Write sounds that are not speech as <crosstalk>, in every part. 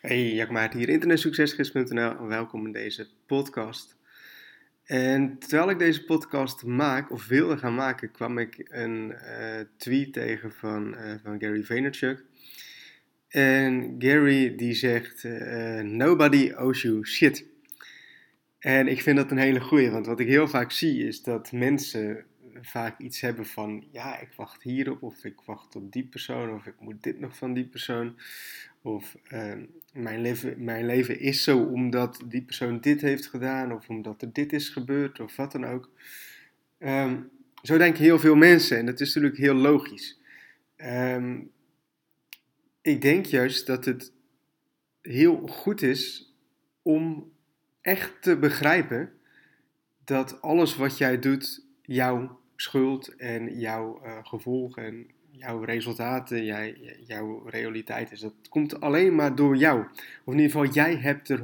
Hey, Jack Maart hier, internetsuccesgids.nl welkom in deze podcast. En terwijl ik deze podcast maak, of wilde gaan maken, kwam ik een uh, tweet tegen van, uh, van Gary Vaynerchuk. En Gary die zegt, uh, nobody owes you shit. En ik vind dat een hele goeie, want wat ik heel vaak zie is dat mensen vaak iets hebben van, ja, ik wacht hierop, of ik wacht op die persoon, of ik moet dit nog van die persoon. Of uh, mijn, leven, mijn leven is zo omdat die persoon dit heeft gedaan, of omdat er dit is gebeurd, of wat dan ook. Um, zo denken heel veel mensen en dat is natuurlijk heel logisch. Um, ik denk juist dat het heel goed is om echt te begrijpen dat alles wat jij doet jouw schuld en jouw uh, gevolgen en jouw resultaten, jij, jouw realiteit is. Dat komt alleen maar door jou. Of in ieder geval, jij hebt er 100%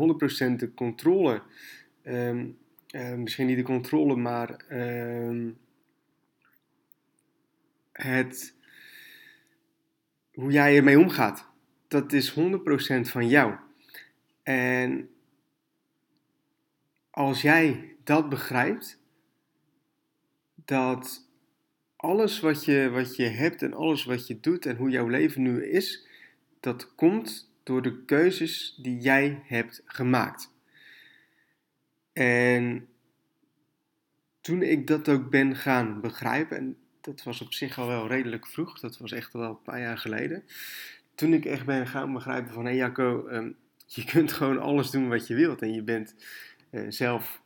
de controle. Um, uh, misschien niet de controle, maar um, het, hoe jij ermee omgaat. Dat is 100% van jou. En als jij dat begrijpt, dat alles wat je, wat je hebt en alles wat je doet en hoe jouw leven nu is, dat komt door de keuzes die jij hebt gemaakt. En toen ik dat ook ben gaan begrijpen, en dat was op zich al wel redelijk vroeg, dat was echt wel een paar jaar geleden. Toen ik echt ben gaan begrijpen van, hé hey Jacco, um, je kunt gewoon alles doen wat je wilt en je bent uh, zelf 100%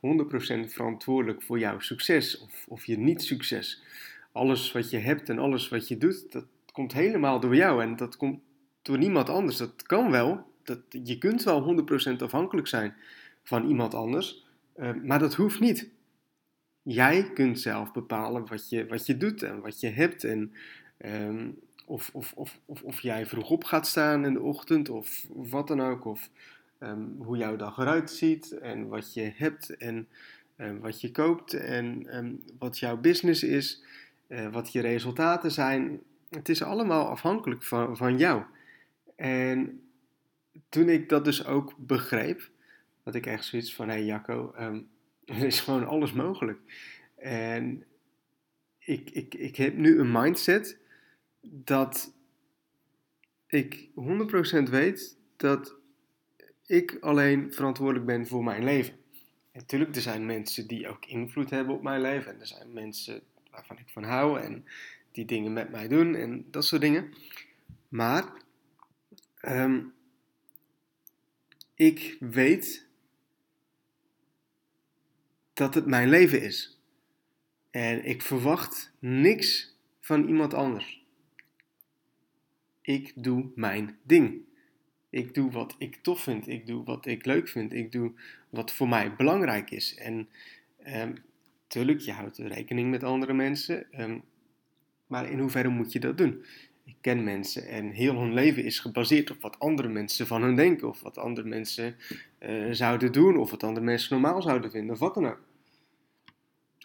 verantwoordelijk voor jouw succes of, of je niet-succes alles wat je hebt en alles wat je doet, dat komt helemaal door jou en dat komt door niemand anders. Dat kan wel, dat, je kunt wel 100% afhankelijk zijn van iemand anders, uh, maar dat hoeft niet. Jij kunt zelf bepalen wat je, wat je doet en wat je hebt en um, of, of, of, of, of jij vroeg op gaat staan in de ochtend of, wat dan ook, of um, hoe jouw dag eruit ziet en wat je hebt en um, wat je koopt en wat jouw business is. Eh, wat je resultaten zijn. Het is allemaal afhankelijk van, van jou. En toen ik dat dus ook begreep, had ik echt zoiets van: hé hey Jacco, um, <laughs> er is gewoon alles mogelijk. En ik, ik, ik heb nu een mindset dat ik 100% weet dat ik alleen verantwoordelijk ben voor mijn leven. Natuurlijk, er zijn mensen die ook invloed hebben op mijn leven. En er zijn mensen waarvan ik van hou en die dingen met mij doen en dat soort dingen. Maar um, ik weet dat het mijn leven is. En ik verwacht niks van iemand anders. Ik doe mijn ding. Ik doe wat ik tof vind. Ik doe wat ik leuk vind. Ik doe wat voor mij belangrijk is. En um, Tuurlijk, je houdt rekening met andere mensen, ehm, maar in hoeverre moet je dat doen? Ik ken mensen en heel hun leven is gebaseerd op wat andere mensen van hun denken, of wat andere mensen uh, zouden doen, of wat andere mensen normaal zouden vinden, of wat dan ook.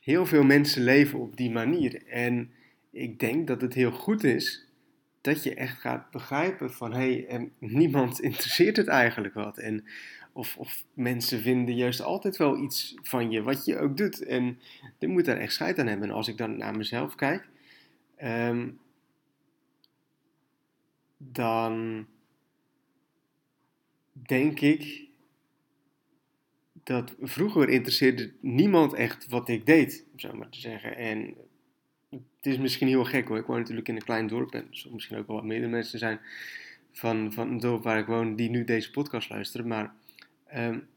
Heel veel mensen leven op die manier en ik denk dat het heel goed is dat je echt gaat begrijpen van hé, hey, niemand <laughs> interesseert het eigenlijk wat. En of, mensen vinden juist altijd wel iets van je, wat je ook doet. En je moet daar echt scheid aan hebben. En als ik dan naar mezelf kijk, um, dan denk ik dat vroeger interesseerde niemand echt wat ik deed, om zo maar te zeggen. En het is misschien heel gek hoor. Ik woon natuurlijk in een klein dorp en er misschien ook wel wat meer mensen zijn van, van een dorp waar ik woon die nu deze podcast luisteren. Maar Um,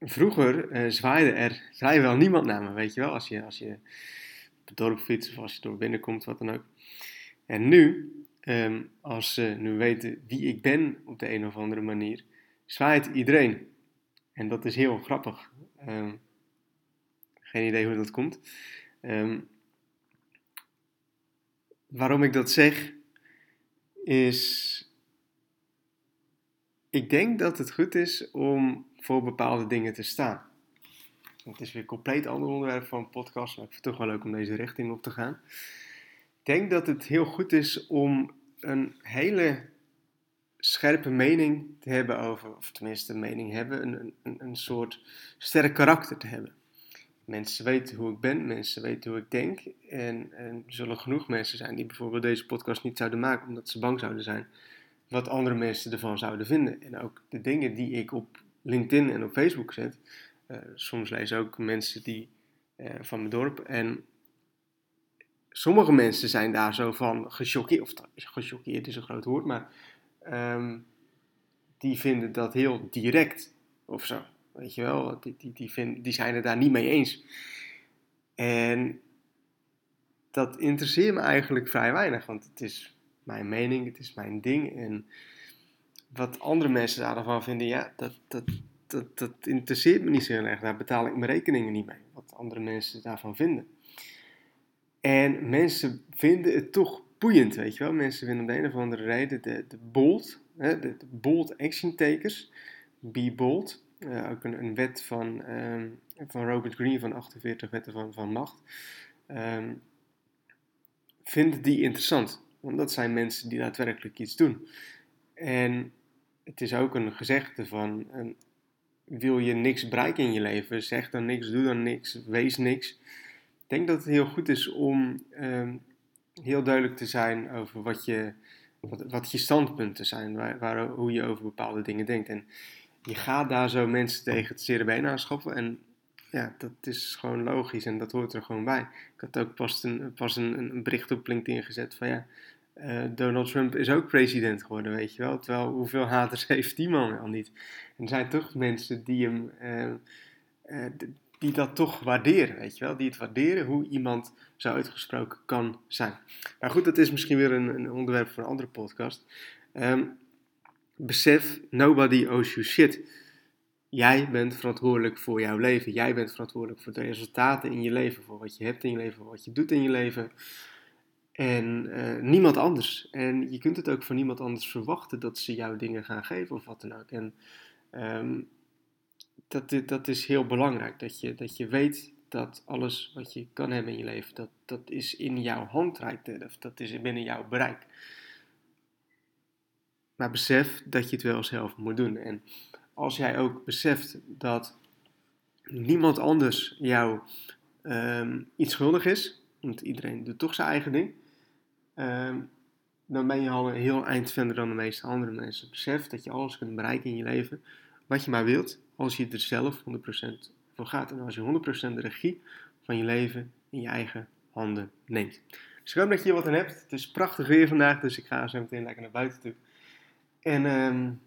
vroeger uh, zwaaide er vrijwel niemand naar me, weet je wel, als je, als je op het dorp fietst of als je door binnenkomt, wat dan ook. En nu, um, als ze nu weten wie ik ben op de een of andere manier, zwaait iedereen. En dat is heel grappig. Um, geen idee hoe dat komt. waarom ik dat zeg, is ik denk dat het goed is om voor bepaalde dingen te staan. Het is weer een compleet ander onderwerp van een podcast, maar ik vind het toch wel leuk om deze richting op te gaan. Ik denk dat het heel goed is om een hele scherpe mening te hebben over, of tenminste een mening hebben, een, een, een soort sterk karakter te hebben. Mensen weten hoe ik ben, mensen weten hoe ik denk. En, en er zullen genoeg mensen zijn die bijvoorbeeld deze podcast niet zouden maken omdat ze bang zouden zijn wat andere mensen ervan zouden vinden. En ook de dingen die ik op LinkedIn en op Facebook zet. Uh, soms lees ook mensen die uh, van mijn dorp. En sommige mensen zijn daar zo van gechoqueerd. Of gechoqueerd is een groot woord, maar um, die vinden dat heel direct of zo. Weet je wel, die, die, die, die zijn het daar niet mee eens. En dat interesseert me eigenlijk vrij weinig, want het is mijn mening, het is mijn ding. En wat andere mensen daarvan vinden, ja, dat, dat, dat, dat interesseert me niet zo heel erg. Daar betaal ik mijn rekeningen niet mee, wat andere mensen daarvan vinden. En mensen vinden het toch boeiend, weet je wel. Mensen vinden om de een of andere reden de, de bold, hè, de, bold action takers, be bold. Uh, ook een, een, wet van, um, van Robert Greene van 48 wetten van, van macht. Um, vinden die interessant. Want dat zijn mensen die daadwerkelijk iets doen. En het is ook een gezegde van, um, wil je niks bereiken in je leven, zeg dan niks, doe dan niks, wees niks. Ik denk dat het heel goed is om heel duidelijk te zijn over wat je, wat, wat je standpunten zijn, waar, waar, hoe je over bepaalde dingen denkt. En je gaat daar zo mensen tegen het zere aanschaffen. En ja, dat is gewoon logisch en dat hoort er gewoon bij. Ik had ook pas een, pas een, een bericht op LinkedIn gezet van ja, uh, Donald Trump is ook president geworden, weet je wel. Terwijl hoeveel haters <laughs> heeft die man al niet? En er zijn toch mensen die hem, uh, uh, die dat toch waarderen, weet je wel. Die het waarderen hoe iemand zo uitgesproken kan zijn. Maar goed, dat is misschien weer een, een onderwerp voor een andere podcast. Um, besef, nobody owes you shit. Jij bent verantwoordelijk voor jouw leven. Jij bent verantwoordelijk voor de resultaten in je leven. Voor wat je hebt in je leven, voor wat je doet in je leven. En uh, niemand anders. En je kunt het ook van niemand anders verwachten dat ze jou dingen gaan geven of wat dan ook. En um, dat, dat is heel belangrijk. Dat je, dat je weet dat alles wat je kan hebben in je leven, dat, dat is in jouw handreikt. Of dat is binnen jouw bereik. Maar besef dat je het wel zelf moet doen. En als jij ook beseft dat niemand anders jou um, iets schuldig is, want iedereen doet toch zijn eigen ding, um, dan ben je al een heel eind verder dan de meeste andere mensen. Besef dat je alles kunt bereiken in je leven, wat je maar wilt, als je er zelf 100% voor gaat. En als je 100% de regie van je leven in je eigen handen neemt. Dus ik hoop dat je hier wat aan hebt. Het is prachtig weer vandaag, dus ik ga zo meteen lekker naar buiten toe. En um,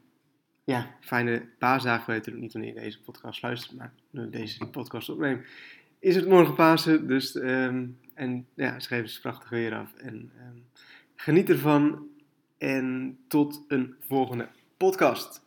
ja, fijne paasdagen. Weet niet wanneer je deze podcast luistert, maar nu deze podcast opneem, is het morgen Pasen. Dus, um, en ja, schrijf eens prachtig weer af. En um, geniet ervan. En tot een volgende podcast.